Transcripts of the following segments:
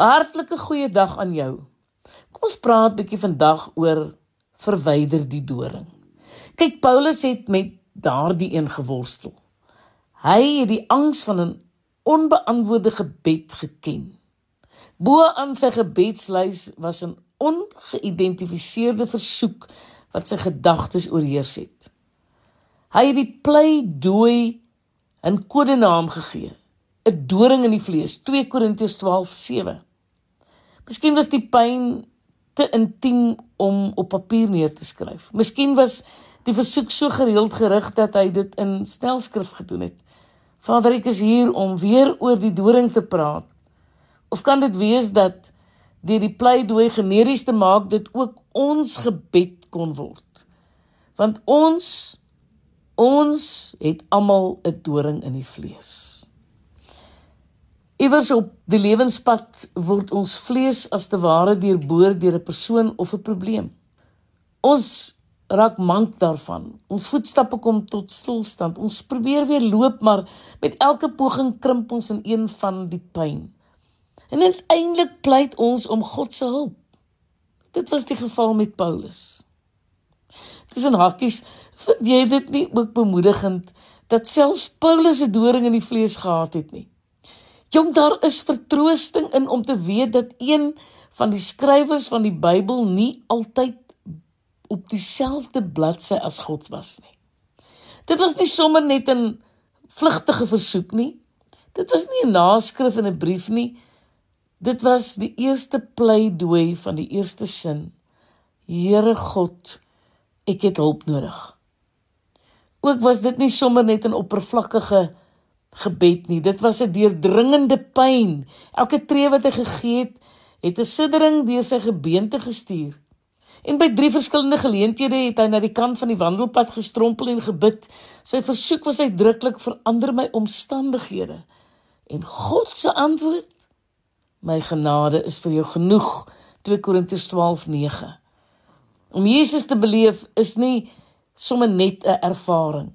Hartlike goeie dag aan jou. Kom ons praat bietjie vandag oor verwyder die doring. Kyk, Paulus het met daardie een geworstel. Hy het die angs van 'n onbeantwoorde gebed geken. Bo aan sy gebedslys was 'n ongeïdentifiseerde versoek wat sy gedagtes oorheers het. Hy het die pleidooi 'n kodenaam gegee, 'n doring in die vlees, 2 Korintiërs 12:7. Miskien was die pyn te intiem om op papier neer te skryf. Miskien was die versoek so gereeld gerig dat hy dit in snelskrif gedoen het. Vader, ek is hier om weer oor die doring te praat. Of kan dit wees dat deur die pleidooi generies te maak dit ook ons gebed kon word? Want ons ons het almal 'n doring in die vlees. Iewers op die lewenspad word ons vlees as te ware deurboor deur 'n persoon of 'n probleem. Ons raak mank daarvan. Ons voetstappe kom tot stilstand. Ons probeer weer loop, maar met elke poging krimp ons in een van die pyn. En uiteindelik pleit ons om God se hulp. Dit was die geval met Paulus. Dis 'n hakkies, vind jy dit nie ook bemoedigend dat selfs Paulus 'n doring in die vlees gehad het nie? Jong, daar is vertroosting in om te weet dat een van die skrywers van die Bybel nie altyd op dieselfde bladsy as God was nie. Dit was nie sommer net 'n vlugtige versoek nie. Dit was nie 'n naskrif in 'n brief nie. Dit was die eerste pleidooi van die eerste sin. Here God, ek het hulp nodig. Ook was dit nie sommer net 'n oppervlakkige gebed nie. Dit was 'n deurdringende pyn. Elke tree wat hy gegee het, het 'n siddering deur sy gebeente gestuur. En by drie verskillende geleenthede het hy na die kant van die wandelpad gestrompel en gebid. Sy versoek was uitdruklik: "Verander my omstandighede." En God se antwoord: "My genade is vir jou genoeg." 2 Korintiërs 12:9. Om Jesus te beleef is nie sommer net 'n ervaring.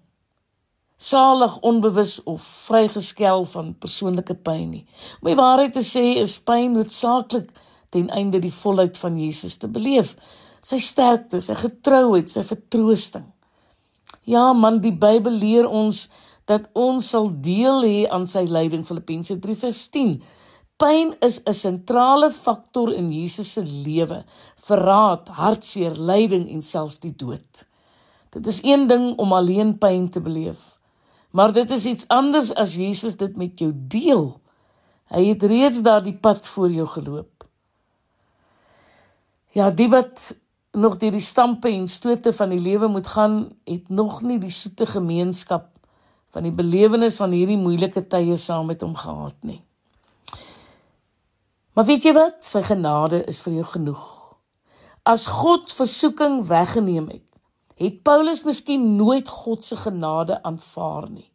Salig onbewus of vrygeskel van persoonlike pyn nie. Om die waarheid te sê, is pyn noodsaaklik ten einde die volheid van Jesus te beleef sy sterkte, sy getrouheid, sy vertroosting. Ja man, die Bybel leer ons dat ons sal deel hê aan sy lyding Filippense 3:10. Pyn is 'n sentrale faktor in Jesus se lewe, verraad, hartseer, lyding en selfs die dood. Dit is een ding om alleen pyn te beleef, maar dit is iets anders as Jesus dit met jou deel. Hy het reeds daardie pad voor jou geloop. Ja, die wat nog deur die stampe en stote van die lewe moet gaan, het nog nie die soete gemeenskap van die belewenis van hierdie moeilike tye saam met hom gehad nie. Maar weet jy wat? Sy genade is vir jou genoeg. As God versoeking weggeneem het, het Paulus miskien nooit God se genade aanvaar nie.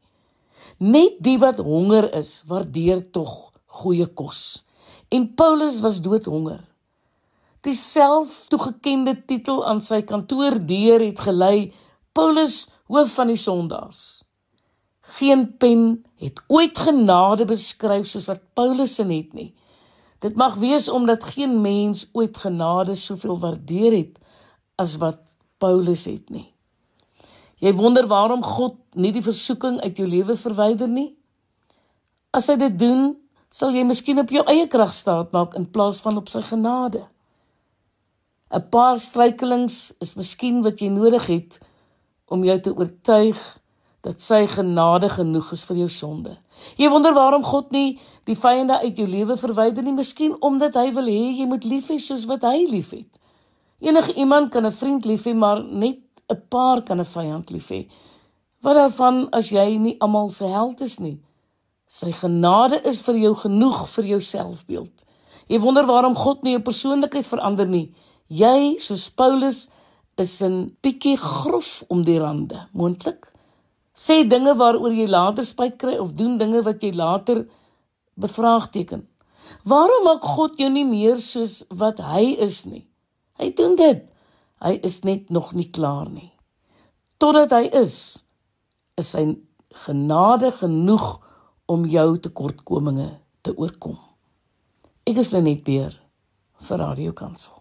Net die wat honger is, waardeer tog goeie kos. En Paulus was doodhonger. Die selftoegekende titel aan sy kantoordeur het gelei Paulus hoof van die sondaars. Geen pen het ooit genade beskryf soos wat Paulus se net nie. Dit mag wees omdat geen mens ooit genade soveel waardeer het as wat Paulus het nie. Jy wonder waarom God nie die versoeking uit jou lewe verwyder nie? As hy dit doen, sal jy miskien op jou eie krag staat maak in plaas van op sy genade. 'n paar struikelings is miskien wat jy nodig het om jou te oortuig dat sy genade genoeg is vir jou sonde. Jy wonder waarom God nie die vyande uit jou lewe verwyder nie, miskien omdat hy wil hê jy moet lief hê soos wat hy liefhet. Enige iemand kan 'n vriend lief hê, maar net 'n paar kan 'n vyand lief hê. Wat daarvan as jy nie almal se held is nie? Sy genade is vir jou genoeg vir jou selfbeeld. Jy wonder waarom God nie jou persoonlikheid verander nie. Jy, soos Paulus, is 'n bietjie grof om die rande, moontlik. Sê dinge waaroor jy later spyt kry of doen dinge wat jy later bevraagteken. Waarom maak God jou nie meer soos wat hy is nie? Hy doen dit. Hy is net nog nie klaar nie. Totdat hy is, is sy genade genoeg om jou tekortkominge te oorkom. Ek is Lenet Beer vir Radio Kansel.